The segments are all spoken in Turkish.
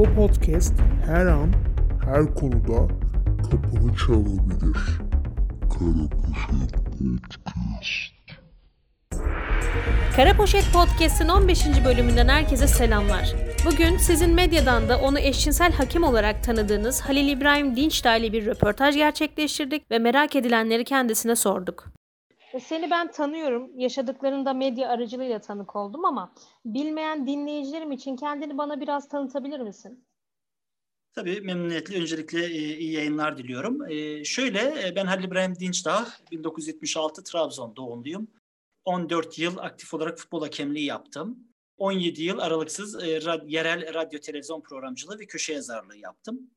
Bu podcast her an, her konuda kapını çalabilir. Kara Poşet Podcast'in 15. bölümünden herkese selamlar. Bugün sizin medyadan da onu eşcinsel hakem olarak tanıdığınız Halil İbrahim Dinçtağ ile bir röportaj gerçekleştirdik ve merak edilenleri kendisine sorduk. Seni ben tanıyorum. Yaşadıklarında medya aracılığıyla tanık oldum ama bilmeyen dinleyicilerim için kendini bana biraz tanıtabilir misin? Tabii memnuniyetle öncelikle e, iyi yayınlar diliyorum. E, şöyle e, ben Halil İbrahim Dinçdağ, 1976 Trabzon doğumluyum. 14 yıl aktif olarak futbol hakemliği yaptım. 17 yıl aralıksız e, rad, yerel radyo televizyon programcılığı ve köşe yazarlığı yaptım.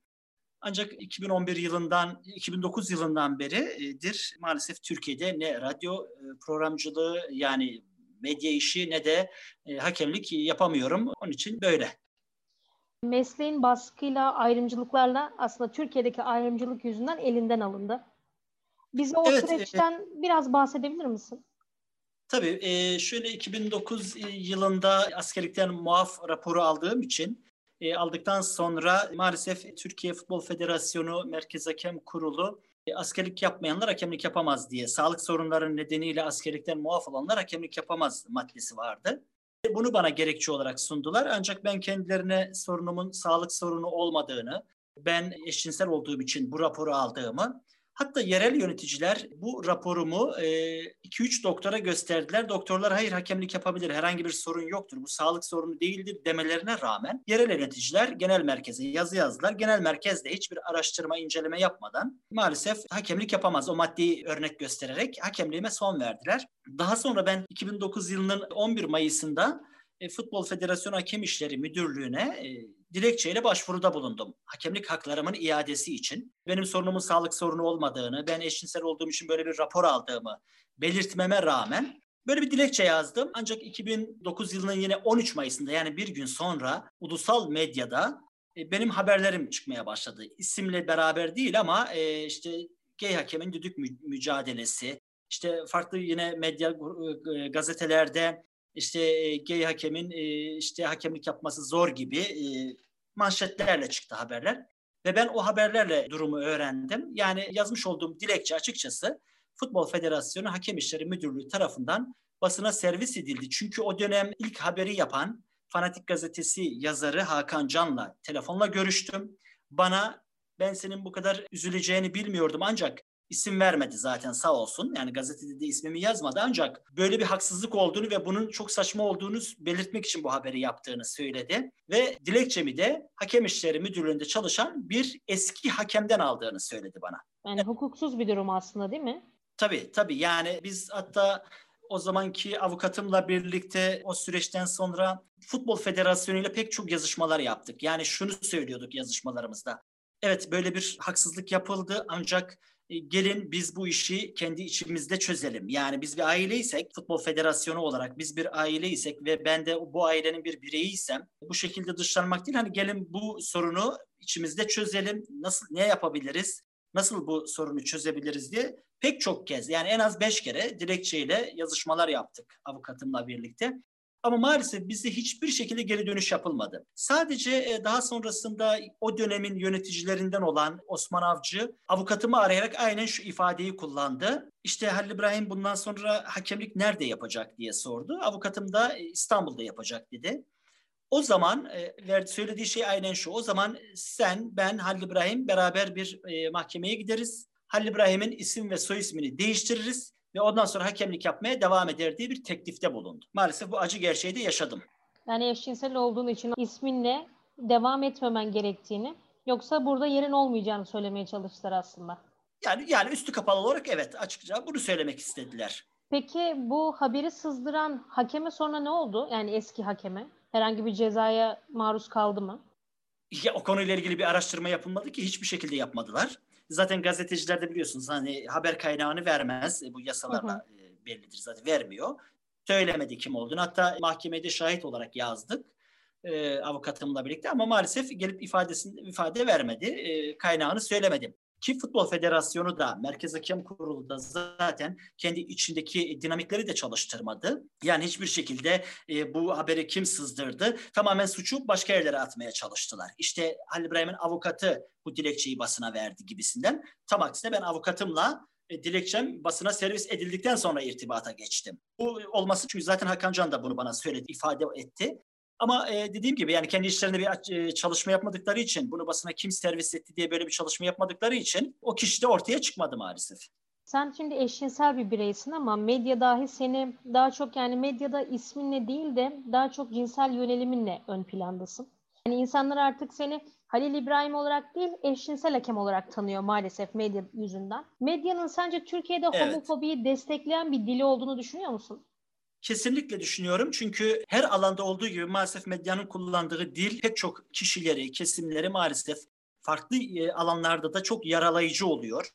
Ancak 2011 yılından 2009 yılından beridir maalesef Türkiye'de ne radyo e, programcılığı yani medya işi ne de e, hakemlik yapamıyorum. Onun için böyle. Mesleğin baskıyla, ayrımcılıklarla aslında Türkiye'deki ayrımcılık yüzünden elinden alındı. Bize o evet, süreçten e, biraz bahsedebilir misin? Tabii. E, şöyle 2009 yılında askerlikten muaf raporu aldığım için e, aldıktan sonra maalesef Türkiye Futbol Federasyonu Merkez Hakem Kurulu e, askerlik yapmayanlar hakemlik yapamaz diye sağlık sorunları nedeniyle askerlikten muaf olanlar hakemlik yapamaz maddesi vardı. Bunu bana gerekçe olarak sundular ancak ben kendilerine sorunumun sağlık sorunu olmadığını, ben eşcinsel olduğum için bu raporu aldığımı Hatta yerel yöneticiler bu raporumu 2-3 e, doktora gösterdiler. Doktorlar hayır hakemlik yapabilir, herhangi bir sorun yoktur, bu sağlık sorunu değildir demelerine rağmen yerel yöneticiler genel merkeze yazı yazdılar. Genel merkez de hiçbir araştırma, inceleme yapmadan maalesef hakemlik yapamaz. O maddeyi örnek göstererek hakemliğime son verdiler. Daha sonra ben 2009 yılının 11 Mayıs'ında e, Futbol Federasyonu Hakem İşleri Müdürlüğü'ne e, dilekçeyle başvuruda bulundum. Hakemlik haklarımın iadesi için. Benim sorunumun sağlık sorunu olmadığını, ben eşcinsel olduğum için böyle bir rapor aldığımı belirtmeme rağmen böyle bir dilekçe yazdım. Ancak 2009 yılının yine 13 Mayıs'ında yani bir gün sonra ulusal medyada e, benim haberlerim çıkmaya başladı. İsimle beraber değil ama e, işte gay hakemin düdük mücadelesi, işte farklı yine medya e, gazetelerde işte gay hakemin işte hakemlik yapması zor gibi manşetlerle çıktı haberler. Ve ben o haberlerle durumu öğrendim. Yani yazmış olduğum dilekçe açıkçası Futbol Federasyonu Hakem İşleri Müdürlüğü tarafından basına servis edildi. Çünkü o dönem ilk haberi yapan Fanatik Gazetesi yazarı Hakan Can'la telefonla görüştüm. Bana ben senin bu kadar üzüleceğini bilmiyordum ancak isim vermedi zaten sağ olsun. Yani gazetede de ismimi yazmadı ancak böyle bir haksızlık olduğunu ve bunun çok saçma olduğunu belirtmek için bu haberi yaptığını söyledi. Ve dilekçemi de Hakem İşleri Müdürlüğü'nde çalışan bir eski hakemden aldığını söyledi bana. Yani hukuksuz bir durum aslında değil mi? Tabii tabii yani biz hatta o zamanki avukatımla birlikte o süreçten sonra Futbol Federasyonu ile pek çok yazışmalar yaptık. Yani şunu söylüyorduk yazışmalarımızda. Evet böyle bir haksızlık yapıldı ancak gelin biz bu işi kendi içimizde çözelim. Yani biz bir aileysek, futbol federasyonu olarak biz bir aileysek ve ben de bu ailenin bir bireyiysem bu şekilde dışlanmak değil. Hani gelin bu sorunu içimizde çözelim. Nasıl ne yapabiliriz? Nasıl bu sorunu çözebiliriz diye pek çok kez yani en az beş kere dilekçeyle yazışmalar yaptık avukatımla birlikte. Ama maalesef bizde hiçbir şekilde geri dönüş yapılmadı. Sadece e, daha sonrasında o dönemin yöneticilerinden olan Osman Avcı avukatımı arayarak aynen şu ifadeyi kullandı. İşte Halil İbrahim bundan sonra hakemlik nerede yapacak diye sordu. Avukatım da e, İstanbul'da yapacak dedi. O zaman e, söylediği şey aynen şu. O zaman sen, ben, Halil İbrahim beraber bir mahkemeye gideriz. Halil İbrahim'in isim ve soy ismini değiştiririz ve ondan sonra hakemlik yapmaya devam eder diye bir teklifte bulundu. Maalesef bu acı gerçeği de yaşadım. Yani eşcinsel olduğun için isminle devam etmemen gerektiğini yoksa burada yerin olmayacağını söylemeye çalıştılar aslında. Yani yani üstü kapalı olarak evet açıkça bunu söylemek istediler. Peki bu haberi sızdıran hakeme sonra ne oldu? Yani eski hakeme herhangi bir cezaya maruz kaldı mı? Ya o konuyla ilgili bir araştırma yapılmadı ki hiçbir şekilde yapmadılar. Zaten gazeteciler de biliyorsunuz hani haber kaynağını vermez. Bu yasalarla hı hı. E, bellidir zaten vermiyor. Söylemedi kim olduğunu. Hatta mahkemede şahit olarak yazdık e, avukatımla birlikte ama maalesef gelip ifadesini ifade vermedi. E, kaynağını söylemedi. Ki Futbol Federasyonu da Merkez Hakem Kurulu da zaten kendi içindeki dinamikleri de çalıştırmadı. Yani hiçbir şekilde e, bu haberi kim sızdırdı? Tamamen suçu başka yerlere atmaya çalıştılar. İşte Halil İbrahim'in avukatı bu dilekçeyi basına verdi gibisinden. Tam aksine ben avukatımla e, dilekçem basına servis edildikten sonra irtibata geçtim. Bu olması çünkü zaten Hakan Can da bunu bana söyledi, ifade etti. Ama e, dediğim gibi yani kendi işlerinde bir e, çalışma yapmadıkları için bunu basına kim servis etti diye böyle bir çalışma yapmadıkları için o kişi de ortaya çıkmadı maalesef. Sen şimdi eşcinsel bir bireysin ama medya dahi seni daha çok yani medyada isminle değil de daha çok cinsel yöneliminle ön plandasın. Yani insanlar artık seni Halil İbrahim olarak değil eşcinsel hakem olarak tanıyor maalesef medya yüzünden. Medyanın sence Türkiye'de Evet. homofobiyi destekleyen bir dili olduğunu düşünüyor musun? Kesinlikle düşünüyorum çünkü her alanda olduğu gibi maalesef medyanın kullandığı dil pek çok kişileri, kesimleri maalesef farklı e, alanlarda da çok yaralayıcı oluyor.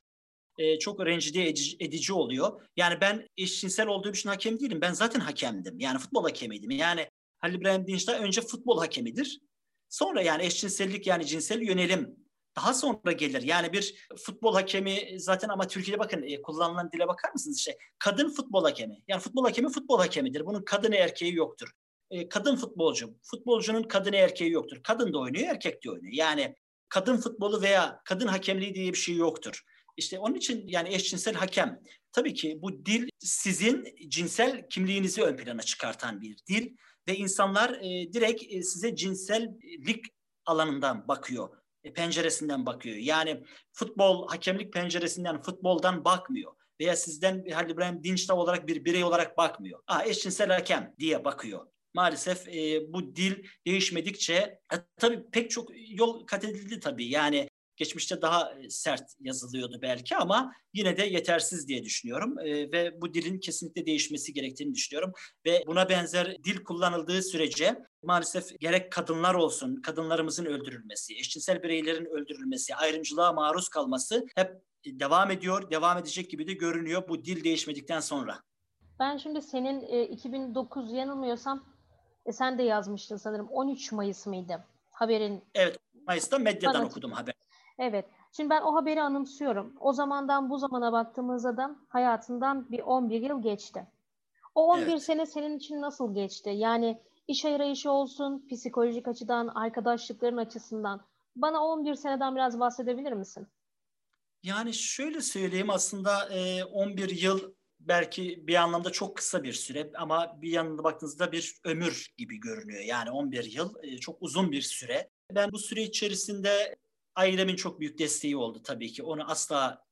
E, çok rencide edici, oluyor. Yani ben eşcinsel olduğum için hakem değilim. Ben zaten hakemdim. Yani futbol hakemiydim. Yani Halil İbrahim Dinç'ten önce futbol hakemidir. Sonra yani eşcinsellik yani cinsel yönelim daha sonra gelir. Yani bir futbol hakemi zaten ama Türkiye'de bakın e, kullanılan dile bakar mısınız işte kadın futbol hakemi. Yani futbol hakemi futbol hakemidir. Bunun kadın erkeği yoktur. E, kadın futbolcu, futbolcunun kadın erkeği yoktur. Kadın da oynuyor, erkek de oynuyor. Yani kadın futbolu veya kadın hakemliği diye bir şey yoktur. İşte onun için yani eşcinsel hakem. Tabii ki bu dil sizin cinsel kimliğinizi ön plana çıkartan bir dil ve insanlar e, direkt e, size cinsellik alanından bakıyor, penceresinden bakıyor. Yani futbol hakemlik penceresinden, futboldan bakmıyor veya sizden Halil İbrahim Dinçtav olarak bir birey olarak bakmıyor. Aa eşcinsel hakem diye bakıyor. Maalesef e, bu dil değişmedikçe e, tabii pek çok yol kat edildi tabii. Yani geçmişte daha e, sert yazılıyordu belki ama yine de yetersiz diye düşünüyorum E, ve bu dilin kesinlikle değişmesi gerektiğini düşünüyorum ve buna benzer dil kullanıldığı sürece maalesef gerek kadınlar olsun, kadınlarımızın öldürülmesi, eşcinsel bireylerin öldürülmesi, ayrımcılığa maruz kalması hep devam ediyor, devam edecek gibi de görünüyor bu dil değişmedikten sonra. Ben şimdi senin e, 2009 yanılmıyorsam e, sen de yazmıştın sanırım 13 Mayıs mıydı? Haberin Evet, Mayıs'ta medyadan Bana- okudum haber. Evet. Şimdi ben o haberi anımsıyorum. O zamandan bu zamana baktığımızda da hayatından bir 11 yıl geçti. O 11 Evet. sene senin için nasıl geçti? Yani iş arayışı olsun, psikolojik açıdan, arkadaşlıkların açısından. Bana 11 seneden biraz bahsedebilir misin? Yani şöyle söyleyeyim aslında e, 11 yıl belki bir anlamda çok kısa bir süre ama bir yanında baktığınızda bir ömür gibi görünüyor. Yani 11 yıl e, çok uzun bir süre. Ben bu süre içerisinde ailemin çok büyük desteği oldu tabii ki. Onu asla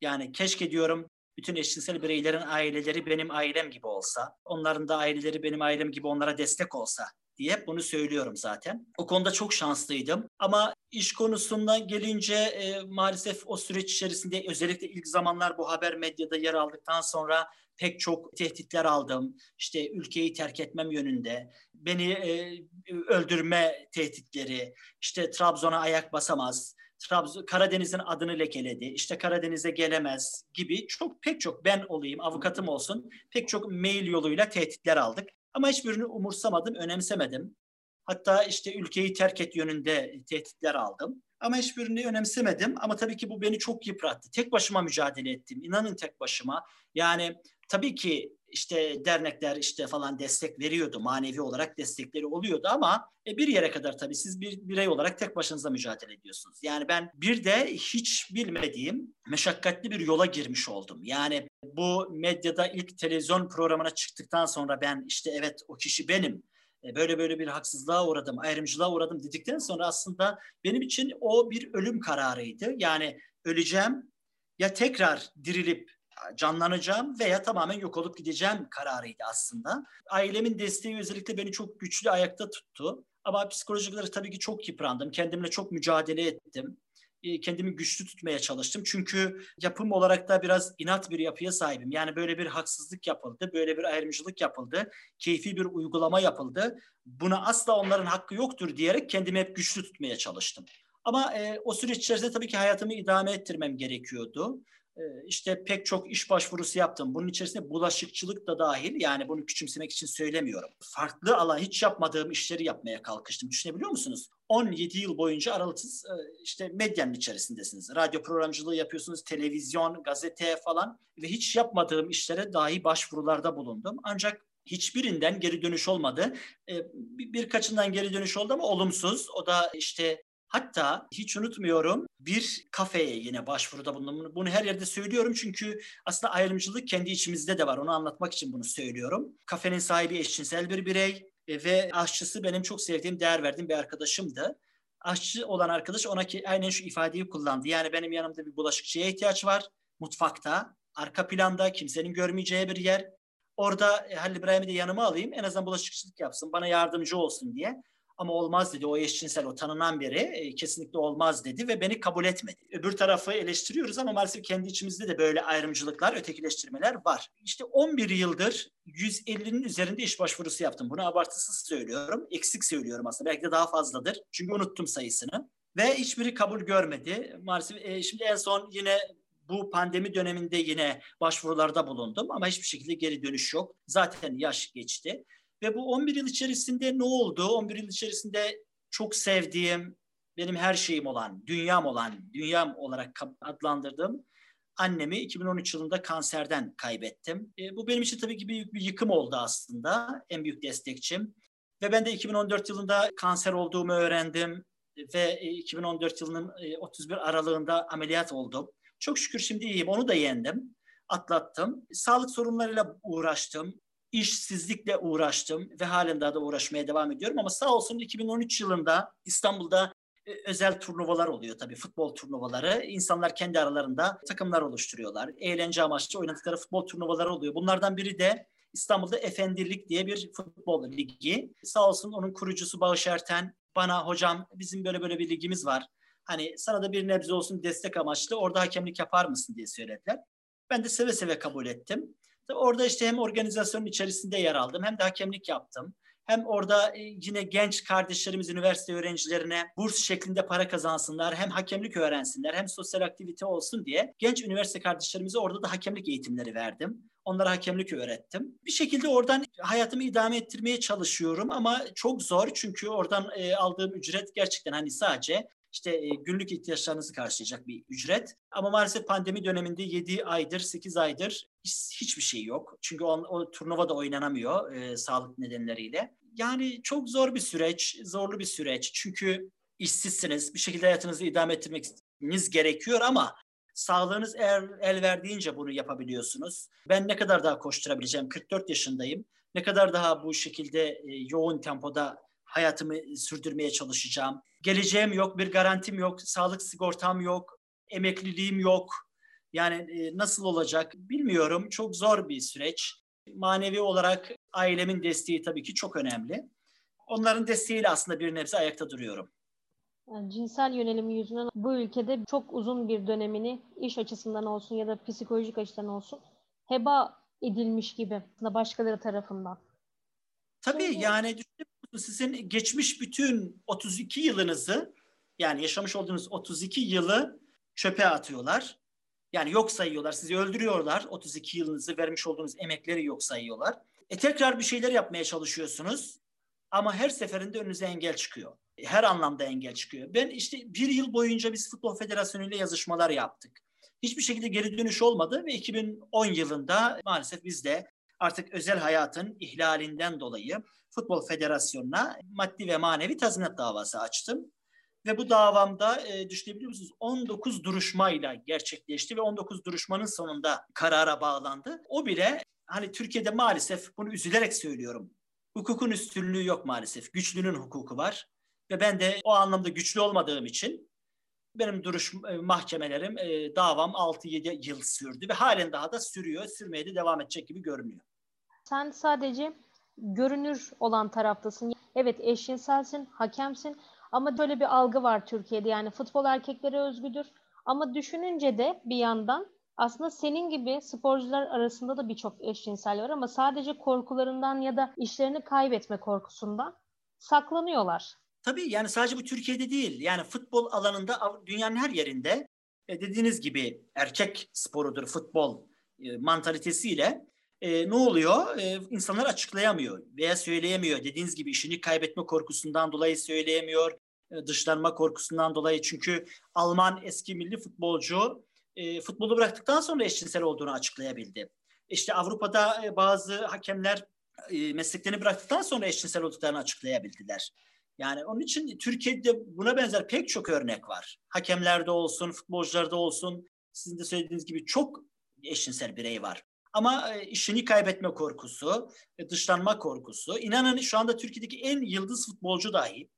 yani keşke diyorum bütün eşcinsel bireylerin aileleri benim ailem gibi olsa, onların da aileleri benim ailem gibi onlara destek olsa diye hep bunu söylüyorum zaten. O konuda çok şanslıydım. Ama iş konusundan gelince e, maalesef o süreç içerisinde özellikle ilk zamanlar bu haber medyada yer aldıktan sonra pek çok tehditler aldım. İşte ülkeyi terk etmem yönünde, beni e, öldürme tehditleri, işte Trabzon'a ayak basamaz, Trabzon, Karadeniz'in adını lekeledi, işte Karadeniz'e gelemez gibi çok pek çok ben olayım, avukatım olsun pek çok mail yoluyla tehditler aldık. Ama hiçbirini umursamadım, önemsemedim. Hatta işte ülkeyi terk et yönünde tehditler aldım. Ama hiçbirini önemsemedim. Ama tabii ki bu beni çok yıprattı. Tek başıma mücadele ettim. İnanın tek başıma. Yani tabii ki işte dernekler işte falan destek veriyordu. Manevi olarak destekleri oluyordu ama e, bir yere kadar tabii siz bir birey olarak tek başınıza mücadele ediyorsunuz. Yani ben bir de hiç bilmediğim meşakkatli bir yola girmiş oldum. Yani bu medyada ilk televizyon programına çıktıktan sonra ben işte evet o kişi benim. E, Böyle böyle bir haksızlığa uğradım, ayrımcılığa uğradım dedikten sonra aslında benim için o bir ölüm kararıydı. Yani öleceğim ya tekrar dirilip canlanacağım veya tamamen yok olup gideceğim kararıydı aslında. Ailemin desteği özellikle beni çok güçlü ayakta tuttu. Ama psikolojik olarak tabii ki çok yıprandım. Kendimle çok mücadele ettim. E, Kendimi güçlü tutmaya çalıştım. Çünkü yapım olarak da biraz inat bir yapıya sahibim. Yani böyle bir haksızlık yapıldı, böyle bir ayrımcılık yapıldı, keyfi bir uygulama yapıldı. Buna asla onların hakkı yoktur diyerek kendimi hep güçlü tutmaya çalıştım. Ama e, o süreç içerisinde tabii ki hayatımı idame ettirmem gerekiyordu. Ee, işte pek çok iş başvurusu yaptım. Bunun içerisinde bulaşıkçılık da dahil. Yani bunu küçümsemek için söylemiyorum. Farklı alan hiç yapmadığım işleri yapmaya kalkıştım. Düşünebiliyor musunuz? 17 yıl boyunca aralıksız e, işte medyanın içerisindesiniz. Radyo programcılığı yapıyorsunuz, televizyon, gazete falan ve hiç yapmadığım işlere dahi başvurularda bulundum. Ancak hiçbirinden geri dönüş olmadı. E, birkaçından geri dönüş oldu ama olumsuz. O da işte Hatta hiç unutmuyorum bir kafeye yine başvuruda bulundum. Bunu her yerde söylüyorum çünkü aslında ayrımcılık kendi içimizde de var. Onu anlatmak için bunu söylüyorum. Kafenin sahibi eşcinsel bir birey e, ve aşçısı benim çok sevdiğim, değer verdiğim bir arkadaşımdı. Aşçı olan arkadaş ona ki aynen şu ifadeyi kullandı. Yani benim yanımda bir bulaşıkçıya ihtiyaç var. Mutfakta, arka planda, kimsenin görmeyeceği bir yer. Orada e, Halil İbrahim'i de yanıma alayım. En azından bulaşıkçılık yapsın, bana yardımcı olsun diye. Ama olmaz dedi. O eşcinsel, o tanınan biri e, kesinlikle olmaz dedi ve beni kabul etmedi. Öbür tarafı eleştiriyoruz ama maalesef kendi içimizde de böyle ayrımcılıklar, ötekileştirmeler var. İşte 11 yıldır 150'nin üzerinde iş başvurusu yaptım. Bunu abartısız söylüyorum. Eksik söylüyorum aslında. Belki de daha fazladır. Çünkü unuttum sayısını. Ve hiçbiri kabul görmedi. Maalesef e, şimdi en son yine bu pandemi döneminde yine başvurularda bulundum ama hiçbir şekilde geri dönüş yok. Zaten yaş geçti. Ve bu 11 yıl içerisinde ne oldu? 11 yıl içerisinde çok sevdiğim, benim her şeyim olan, dünyam olan, dünyam olarak adlandırdığım annemi 2013 yılında kanserden kaybettim. E, bu benim için tabii ki büyük bir yıkım oldu aslında. En büyük destekçim. Ve ben de 2014 yılında kanser olduğumu öğrendim ve 2014 yılının 31 e, aralığında ameliyat oldum. Çok şükür şimdi iyiyim. Onu da yendim. Atlattım. Sağlık sorunlarıyla uğraştım işsizlikle uğraştım ve halen daha da uğraşmaya devam ediyorum. Ama sağ olsun 2013 yılında İstanbul'da e, özel turnuvalar oluyor tabii futbol turnuvaları. İnsanlar kendi aralarında takımlar oluşturuyorlar. Eğlence amaçlı oynadıkları futbol turnuvaları oluyor. Bunlardan biri de İstanbul'da Efendilik diye bir futbol ligi. Sağ olsun onun kurucusu Bağış Erten bana hocam bizim böyle böyle bir ligimiz var. Hani sana da bir nebze olsun destek amaçlı orada hakemlik yapar mısın diye söylediler. Ben de seve seve kabul ettim. Orada işte hem organizasyonun içerisinde yer aldım hem de hakemlik yaptım. Hem orada e, yine genç kardeşlerimiz üniversite öğrencilerine burs şeklinde para kazansınlar, hem hakemlik öğrensinler, hem sosyal aktivite olsun diye genç üniversite kardeşlerimize orada da hakemlik eğitimleri verdim. Onlara hakemlik öğrettim. Bir şekilde oradan hayatımı idame ettirmeye çalışıyorum ama çok zor çünkü oradan e, aldığım ücret gerçekten hani sadece işte e, günlük ihtiyaçlarınızı karşılayacak bir ücret. Ama maalesef pandemi döneminde 7 aydır, 8 aydır hiç, hiçbir şey yok. Çünkü o, o turnuva da oynanamıyor e, sağlık nedenleriyle. Yani çok zor bir süreç, zorlu bir süreç. Çünkü işsizsiniz, bir şekilde hayatınızı idame ettirmeniz gerekiyor ama sağlığınız eğer el verdiğince bunu yapabiliyorsunuz. Ben ne kadar daha koşturabileceğim? 44 yaşındayım. Ne kadar daha bu şekilde e, yoğun tempoda hayatımı sürdürmeye çalışacağım. Geleceğim yok, bir garantim yok, sağlık sigortam yok, emekliliğim yok. Yani e, nasıl olacak bilmiyorum. Çok zor bir süreç. Manevi olarak ailemin desteği tabii ki çok önemli. Onların desteğiyle aslında bir nebze ayakta duruyorum. Yani cinsel yönelimi yüzünden bu ülkede çok uzun bir dönemini iş açısından olsun ya da psikolojik açıdan olsun heba edilmiş gibi başkaları tarafından. Tabii Şimdi... yani sizin geçmiş bütün 32 yılınızı yani yaşamış olduğunuz 32 yılı çöpe atıyorlar. Yani yok sayıyorlar, sizi öldürüyorlar. 32 yılınızı vermiş olduğunuz emekleri yok sayıyorlar. E tekrar bir şeyler yapmaya çalışıyorsunuz ama her seferinde önünüze engel çıkıyor. Her anlamda engel çıkıyor. Ben işte bir yıl boyunca biz Futbol Federasyonu ile yazışmalar yaptık. Hiçbir şekilde geri dönüş olmadı ve 2010 yılında maalesef biz de artık özel hayatın ihlalinden dolayı Futbol Federasyonu'na maddi ve manevi tazminat davası açtım. Ve bu davamda e, düşünebiliyor musunuz? 19 duruşmayla gerçekleşti ve 19 duruşmanın sonunda karara bağlandı. O bile hani Türkiye'de maalesef bunu üzülerek söylüyorum. Hukukun üstünlüğü yok maalesef. Güçlünün hukuku var. Ve ben de o anlamda güçlü olmadığım için benim duruş e, mahkemelerim, e, davam 6-7 yıl sürdü ve halen daha da sürüyor. Sürmeye de devam edecek gibi görünüyor. Sen sadece görünür olan taraftasın. Evet eşcinselsin, hakemsin ama böyle bir algı var Türkiye'de. Yani futbol erkeklere özgüdür. Ama düşününce de bir yandan aslında senin gibi sporcular arasında da birçok eşcinsel var ama sadece korkularından ya da işlerini kaybetme korkusundan saklanıyorlar. Tabii yani sadece bu Türkiye'de değil. Yani futbol alanında dünyanın her yerinde e, dediğiniz gibi erkek sporudur futbol e, mantalitesiyle e, ne oluyor? E, insanlar açıklayamıyor veya söyleyemiyor. Dediğiniz gibi işini kaybetme korkusundan dolayı söyleyemiyor. E, dışlanma korkusundan dolayı. Çünkü Alman eski milli futbolcu e, futbolu bıraktıktan sonra eşcinsel olduğunu açıklayabildi. İşte Avrupa'da e, bazı hakemler e, mesleklerini bıraktıktan sonra eşcinsel olduklarını açıklayabildiler. Yani onun için Türkiye'de buna benzer pek çok örnek var. Hakemlerde olsun, futbolcularda olsun, sizin de söylediğiniz gibi çok eşcinsel birey var. Ama e, işini kaybetme korkusu, e, dışlanma korkusu. İnanın şu anda Türkiye'deki en yıldız futbolcu dahi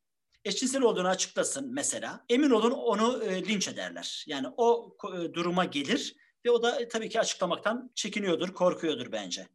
eşcinsel olduğunu açıklasın mesela. Emin olun onu e, linç ederler. Yani o duruma gelir ve o da tabii ki açıklamaktan çekiniyordur, korkuyordur bence.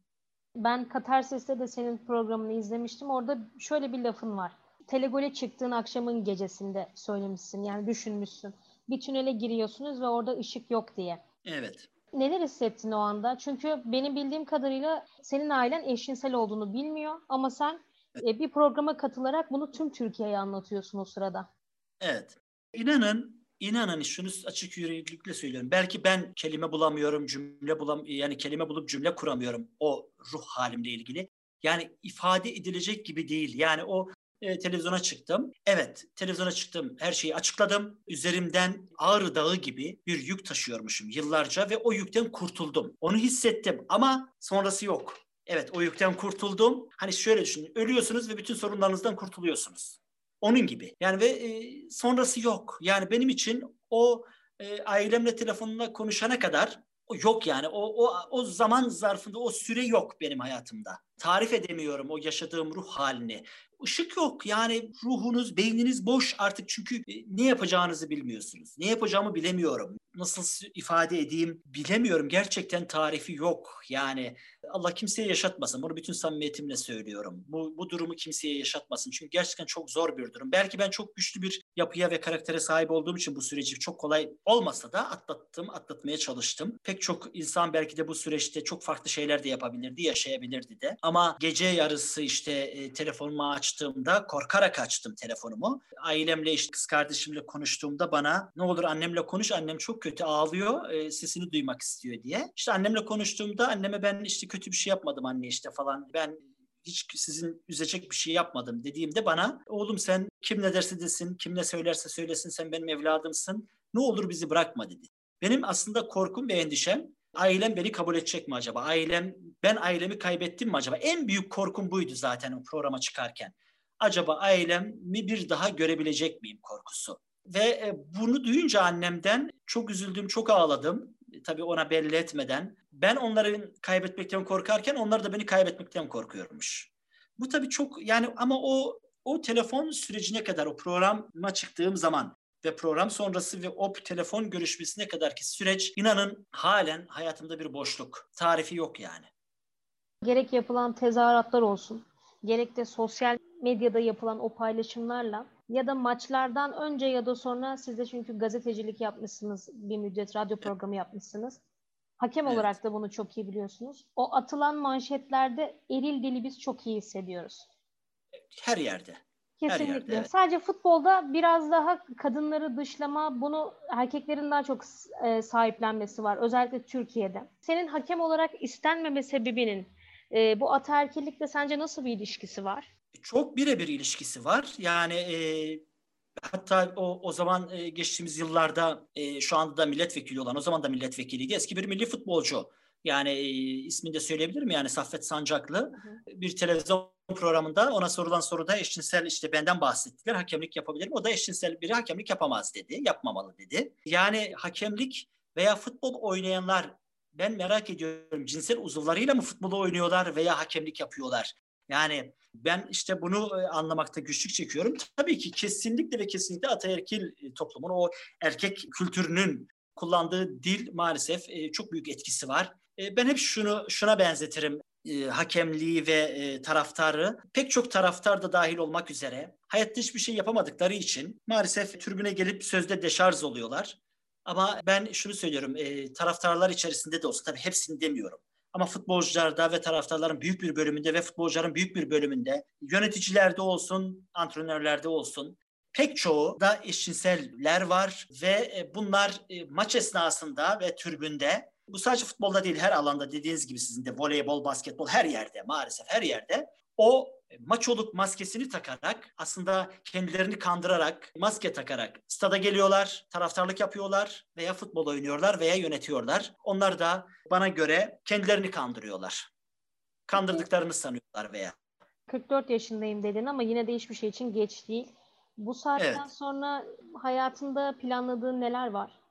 Ben Katarsis'te de senin programını izlemiştim. Orada şöyle bir lafın var. Telegole çıktığın akşamın gecesinde söylemişsin. Yani düşünmüşsün. Bir tünele giriyorsunuz ve orada ışık yok diye. Evet. Neler hissettin o anda? Çünkü benim bildiğim kadarıyla senin ailen eşcinsel olduğunu bilmiyor ama sen e, bir programa katılarak bunu tüm Türkiye'ye anlatıyorsun o sırada. Evet. İnanın İnanın şunu açık yüreklilikle söylüyorum. Belki ben kelime bulamıyorum, cümle bulam yani kelime bulup cümle kuramıyorum o ruh halimle ilgili. Yani ifade edilecek gibi değil. Yani o e, televizyona çıktım. Evet, televizyona çıktım. Her şeyi açıkladım. Üzerimden Ağrı Dağı gibi bir yük taşıyormuşum yıllarca ve o yükten kurtuldum. Onu hissettim ama sonrası yok. Evet, o yükten kurtuldum. Hani şöyle düşünün. Ölüyorsunuz ve bütün sorunlarınızdan kurtuluyorsunuz. Onun gibi. Yani ve e, sonrası yok. Yani benim için o e, ailemle telefonla konuşana kadar yok yani. O, o, o zaman zarfında o süre yok benim hayatımda. Tarif edemiyorum o yaşadığım ruh halini. Işık yok yani ruhunuz, beyniniz boş artık çünkü e, ne yapacağınızı bilmiyorsunuz. Ne yapacağımı bilemiyorum. Nasıl ifade edeyim bilemiyorum. Gerçekten tarifi yok. Yani Allah kimseye yaşatmasın. Bunu bütün samimiyetimle söylüyorum. Bu, bu durumu kimseye yaşatmasın. Çünkü gerçekten çok zor bir durum. Belki ben çok güçlü bir yapıya ve karaktere sahip olduğum için bu süreci çok kolay olmasa da atlattım, atlatmaya çalıştım. Pek çok insan belki de bu süreçte çok farklı şeyler de yapabilirdi, yaşayabilirdi de. Ama gece yarısı işte e, telefonumu açtığımda korkarak açtım telefonumu. Ailemle işte kız kardeşimle konuştuğumda bana ne olur annemle konuş annem çok kötü ağlıyor e, sesini duymak istiyor diye. İşte annemle konuştuğumda anneme ben işte kötü bir şey yapmadım anne işte falan. Ben hiç sizin üzecek bir şey yapmadım dediğimde bana oğlum sen kim ne derse desin, kim ne söylerse söylesin sen benim evladımsın. Ne olur bizi bırakma dedi. Benim aslında korkum ve endişem ailem beni kabul edecek mi acaba? Ailem ben ailemi kaybettim mi acaba? En büyük korkum buydu zaten o programa çıkarken. Acaba ailemi bir daha görebilecek miyim korkusu. Ve e, bunu duyunca annemden çok üzüldüm, çok ağladım. Tabii ona belli etmeden. Ben onları kaybetmekten korkarken onlar da beni kaybetmekten korkuyormuş. Bu tabii çok yani ama o o telefon sürecine kadar o programa çıktığım zaman ve program sonrası ve o telefon görüşmesine kadar ki süreç inanın halen hayatımda bir boşluk. Tarifi yok yani. Gerek yapılan tezahüratlar olsun, gerek de sosyal medyada yapılan o paylaşımlarla ya da maçlardan önce ya da sonra siz de çünkü gazetecilik yapmışsınız, bir müddet radyo programı yapmışsınız. Hakem evet. olarak da bunu çok iyi biliyorsunuz. O atılan manşetlerde eril dili biz çok iyi hissediyoruz. Her yerde. Kesinlikle. Yerde, evet. Sadece futbolda biraz daha kadınları dışlama, bunu erkeklerin daha çok e, sahiplenmesi var. Özellikle Türkiye'de. Senin hakem olarak istenmeme sebebinin e, bu ataerkillikle sence nasıl bir ilişkisi var? Çok birebir ilişkisi var. Yani e, hatta o, o zaman e, geçtiğimiz yıllarda e, şu anda da milletvekili olan, o zaman da milletvekiliydi. Eski bir milli futbolcu. Yani e, ismini de söyleyebilirim yani Saffet Sancaklı. Hı hı. Bir televizyon programında ona sorulan soruda eşcinsel işte benden bahsettiler. Hakemlik yapabilir mi? O da eşcinsel biri hakemlik yapamaz dedi. Yapmamalı dedi. Yani hakemlik veya futbol oynayanlar ben merak ediyorum cinsel uzuvlarıyla mı futbolu oynuyorlar veya hakemlik yapıyorlar? Yani ben işte bunu e, anlamakta güçlük çekiyorum. Tabii ki kesinlikle ve kesinlikle ataerkil e, toplumun o erkek kültürünün kullandığı dil maalesef e, çok büyük etkisi var. Ben hep şunu şuna benzetirim hakemliği ve taraftarı pek çok taraftar da dahil olmak üzere hayatta hiçbir şey yapamadıkları için maalesef tribüne gelip sözde deşarj oluyorlar. Ama ben şunu söylüyorum taraftarlar içerisinde de olsa tabii hepsini demiyorum. Ama futbolcularda ve taraftarların büyük bir bölümünde ve futbolcuların büyük bir bölümünde yöneticilerde olsun, antrenörlerde olsun Pek çoğu da eşcinseller var ve e, bunlar e, maç esnasında ve türbünde bu sadece futbolda değil her alanda dediğiniz gibi sizin de voleybol, basketbol her yerde maalesef her yerde o maçoluk maskesini takarak aslında kendilerini kandırarak maske takarak stada geliyorlar, taraftarlık yapıyorlar veya futbol oynuyorlar veya yönetiyorlar. Onlar da bana göre kendilerini kandırıyorlar. Kandırdıklarını sanıyorlar veya. 44 yaşındayım dedin ama yine de hiçbir şey için geç değil. Bu saatten Evet. sonra hayatında planladığın neler var?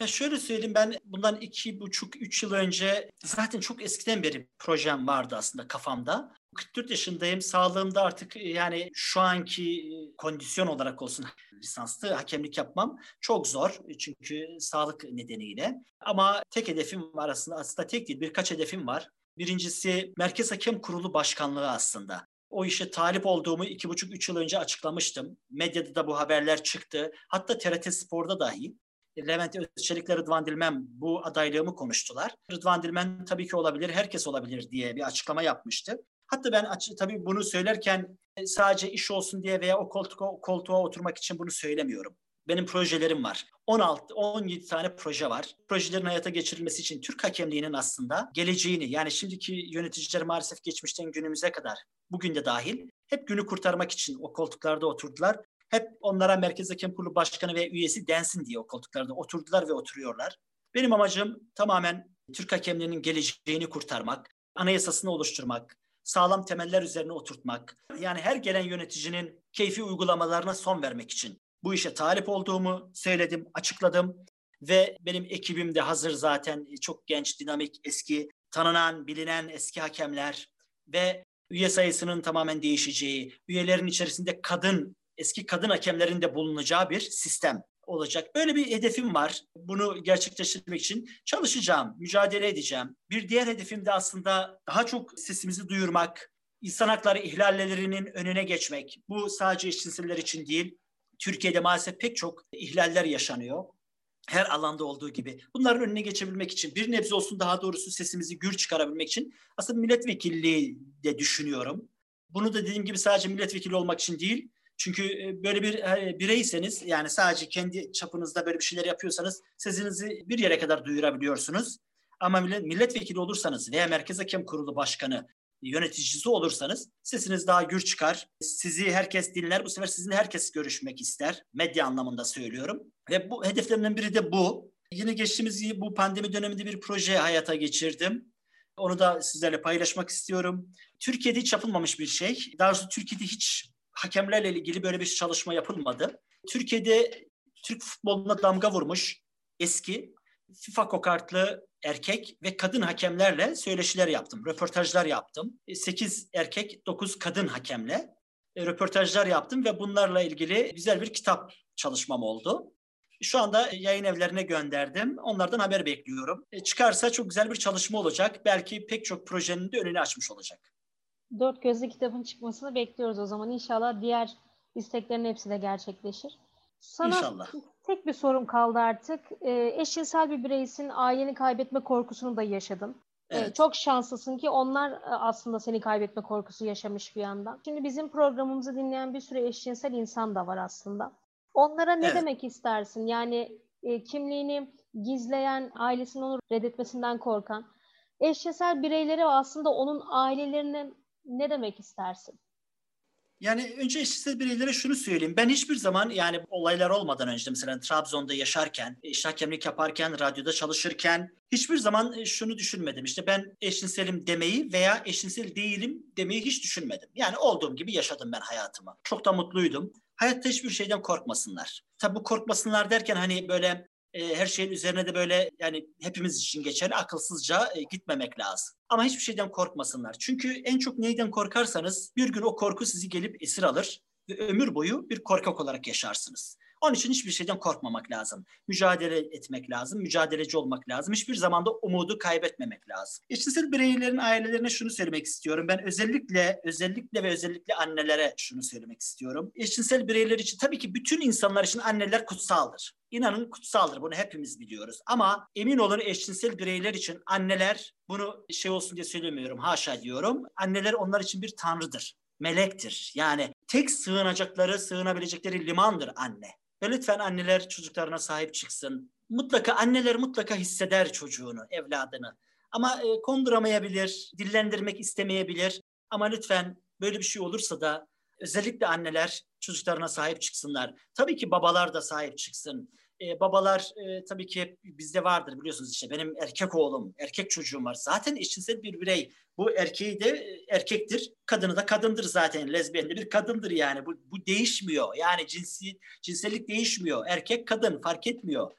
Ya şöyle söyleyeyim ben bundan iki buçuk, üç yıl önce zaten çok eskiden beri projem vardı aslında kafamda. 44 yaşındayım. Sağlığımda artık e, yani şu anki e, kondisyon olarak olsun lisanslı hakemlik yapmam çok zor. Çünkü sağlık nedeniyle. Ama tek hedefim var aslında. Tek değil birkaç hedefim var. Birincisi Merkez Hakem Kurulu Başkanlığı aslında. O işe talip olduğumu iki buçuk, üç yıl önce açıklamıştım. Medyada da bu haberler çıktı. Hatta TRT Spor'da dahi Levent Özçelik'le Rıdvan Dilmen bu adaylığımı konuştular. Rıdvan Dilmen tabii ki olabilir, herkes olabilir diye bir açıklama yapmıştı. Hatta ben açı, tabii bunu söylerken e, sadece iş olsun diye veya o koltuğa, o koltuğa oturmak için bunu söylemiyorum. Benim projelerim var. 16, 17 tane proje var. Projelerin hayata geçirilmesi için Türk hakemliğinin aslında geleceğini yani şimdiki yöneticiler maalesef geçmişten günümüze kadar bugün de dahil hep günü kurtarmak için o koltuklarda oturdular. Hep onlara Merkez Hakem Kurulu Başkanı ve üyesi densin diye o koltuklarda oturdular ve oturuyorlar. Benim amacım tamamen Türk hakemliğinin geleceğini kurtarmak, anayasasını oluşturmak, sağlam temeller üzerine oturtmak. Yani her gelen yöneticinin keyfi uygulamalarına son vermek için bu işe talip olduğumu söyledim, açıkladım ve benim ekibim de hazır zaten çok genç, dinamik, eski, tanınan, bilinen eski hakemler ve üye sayısının tamamen değişeceği, üyelerin içerisinde kadın, eski kadın hakemlerin de bulunacağı bir sistem olacak. Böyle bir hedefim var. Bunu gerçekleştirmek için çalışacağım, mücadele edeceğim. Bir diğer hedefim de aslında daha çok sesimizi duyurmak, insan hakları ihlallerinin önüne geçmek. Bu sadece eşcinseller için değil, Türkiye'de maalesef pek çok ihlaller yaşanıyor. Her alanda olduğu gibi. Bunların önüne geçebilmek için, bir nebze olsun daha doğrusu sesimizi gür çıkarabilmek için aslında milletvekilliği de düşünüyorum. Bunu da dediğim gibi sadece milletvekili olmak için değil, çünkü e, böyle bir e, bireyseniz yani sadece kendi çapınızda böyle bir şeyler yapıyorsanız sesinizi bir yere kadar duyurabiliyorsunuz. Ama milletvekili olursanız veya Merkez Hakem Kurulu Başkanı yöneticisi olursanız sesiniz daha gür çıkar. Sizi herkes dinler. Bu sefer sizinle herkes görüşmek ister. Medya anlamında söylüyorum. Ve bu hedeflerimden biri de bu. Yine geçtiğimiz bu pandemi döneminde bir proje hayata geçirdim. Onu da sizlerle paylaşmak istiyorum. Türkiye'de hiç yapılmamış bir şey. Daha doğrusu Türkiye'de hiç hakemlerle ilgili böyle bir çalışma yapılmadı. Türkiye'de Türk futboluna damga vurmuş eski FIFA kokartlı erkek ve kadın hakemlerle söyleşiler yaptım, röportajlar yaptım. 8 erkek, 9 kadın hakemle e, röportajlar yaptım ve bunlarla ilgili güzel bir kitap çalışmam oldu. Şu anda yayın evlerine gönderdim. Onlardan haber bekliyorum. E, çıkarsa çok güzel bir çalışma olacak. Belki pek çok projenin de önünü açmış olacak. Dört Gözlü kitabın çıkmasını bekliyoruz o zaman. İnşallah diğer isteklerin hepsi de gerçekleşir. Sana İnşallah. tek bir sorum kaldı artık. E, eşcinsel bir bireysin aileni kaybetme korkusunu da yaşadın. E, Evet. çok şanslısın ki onlar e, aslında seni kaybetme korkusu yaşamış bir yandan. Şimdi bizim programımızı dinleyen bir sürü eşcinsel insan da var aslında. Onlara ne Evet. demek istersin? Yani e, kimliğini gizleyen, ailesinin onu reddetmesinden korkan eşcinsel bireylere ve aslında onun ailelerine ne demek istersin? Yani önce eşcinsel bireylere şunu söyleyeyim. Ben hiçbir zaman yani olaylar olmadan önce mesela Trabzon'da yaşarken, işte hakemlik yaparken, radyoda çalışırken hiçbir zaman e, şunu düşünmedim. İşte ben eşcinselim demeyi veya eşcinsel değilim demeyi hiç düşünmedim. Yani olduğum gibi yaşadım ben hayatımı. Çok da mutluydum. Hayatta hiçbir şeyden korkmasınlar. Tabii bu korkmasınlar derken hani böyle e, her şeyin üzerine de böyle yani hepimiz için geçerli akılsızca e, gitmemek lazım. Ama hiçbir şeyden korkmasınlar. Çünkü en çok neyden korkarsanız bir gün o korku sizi gelip esir alır ve ömür boyu bir korkak olarak yaşarsınız. Onun için hiçbir şeyden korkmamak lazım. Mücadele etmek lazım, mücadeleci olmak lazım. Hiçbir zaman da umudu kaybetmemek lazım. Eşcinsel bireylerin ailelerine şunu söylemek istiyorum. Ben özellikle, özellikle ve özellikle annelere şunu söylemek istiyorum. Eşcinsel bireyler için tabii ki bütün insanlar için anneler kutsaldır. İnanın kutsaldır. Bunu hepimiz biliyoruz. Ama emin olun eşcinsel bireyler için anneler bunu şey olsun diye söylemiyorum. Haşa diyorum. Anneler onlar için bir tanrıdır. melektir. Yani tek sığınacakları, sığınabilecekleri limandır anne. Ve lütfen anneler çocuklarına sahip çıksın. Mutlaka anneler mutlaka hisseder çocuğunu, evladını. Ama e, konduramayabilir, dillendirmek istemeyebilir. Ama lütfen böyle bir şey olursa da özellikle anneler çocuklarına sahip çıksınlar. Tabii ki babalar da sahip çıksın. Ee, babalar e, tabii ki bizde vardır biliyorsunuz işte benim erkek oğlum, erkek çocuğum var. Zaten eşcinsel bir birey. Bu erkeği de e, erkektir, kadını da kadındır zaten. Lezbiyen de bir kadındır yani. Bu, bu değişmiyor. Yani cinsi, cinsellik değişmiyor. Erkek kadın fark etmiyor.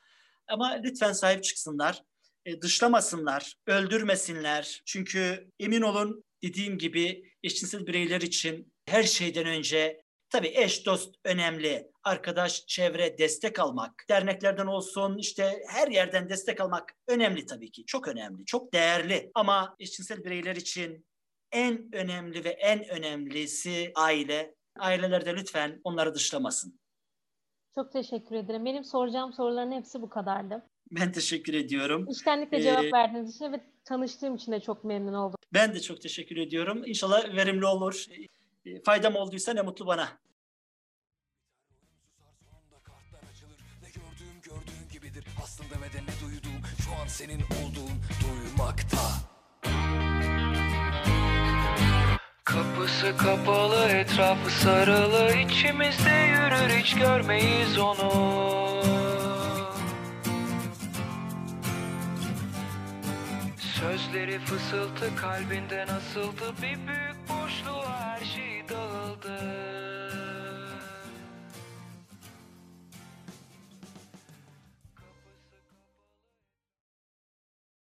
Ama lütfen sahip çıksınlar. E, dışlamasınlar, öldürmesinler. Çünkü emin olun dediğim gibi eşcinsel bireyler için her şeyden önce tabii eş dost önemli. Arkadaş, çevre, destek almak. Derneklerden olsun işte her yerden destek almak önemli tabii ki. Çok önemli, çok değerli. Ama eşcinsel bireyler için en önemli ve en önemlisi aile. Aileler de lütfen onları dışlamasın. Çok teşekkür ederim. Benim soracağım soruların hepsi bu kadardı. Ben teşekkür ediyorum. İçtenlikle cevap Ee, verdiğiniz için ve tanıştığım için de çok memnun oldum. Ben de çok teşekkür ediyorum. İnşallah verimli olur. Faydam olduysa ne mutlu bana. Aslında ve de ne duyduğum Şu an senin olduğun duymakta. Kapısı kapalı, etrafı sarılı. İçimizde yürür hiç görmeyiz onu. Sözleri fısıltı kalbinde nasıldı? Bir büyük her şey dağıldı